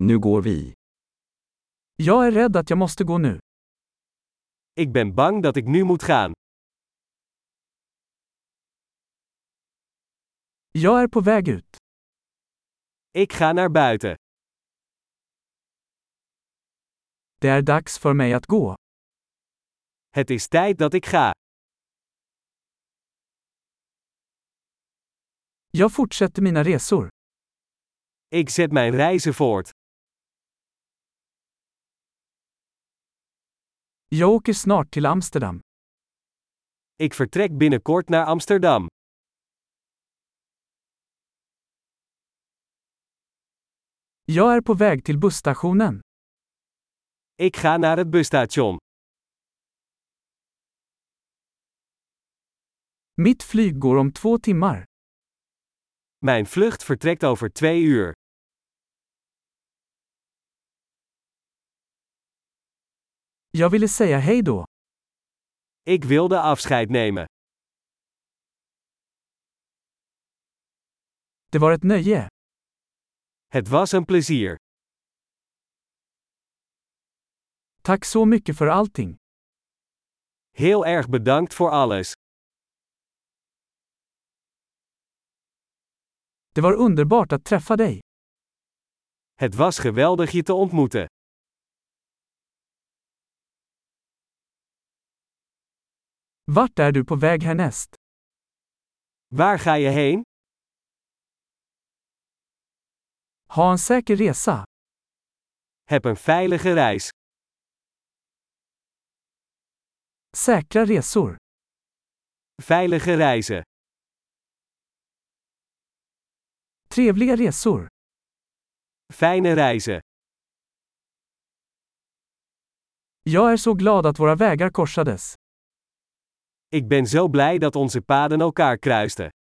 Nu går vi. Jag är rädd att jag måste gå nu. Ik ben bang dat ik nu moet gaan. Jag är på väg ut. Ik ga naar buiten. Det är dags för mig att gå. Het is tijd dat ik ga. Jag fortsätter mina resor. Ik zet mijn reizen voort. Jag åker snart till Amsterdam. Ik vertrek binnenkort naar Amsterdam. Jag är på väg till busstationen. Ik ga naar het busstation. Mitt flyg går om två timmar. Mijn vlucht vertrekt over twee uur. Jag ville säga hej då. Ik wilde afscheid nemen. Det var ett nöje. Het was een plezier. Tack så mycket för allting. Heel erg bedankt voor alles. Det var underbart att träffa dig. Het was geweldig je te ontmoeten. Vart är du på väg härnäst? Waar ga je heen? Ha en säker resa. Heb een veilige reis. Säkra resor. Veilige reizen. Trevliga resor. Fijne reizen. Jag är så glad att våra vägar korsades. Ik ben zo blij dat onze paden elkaar kruisten.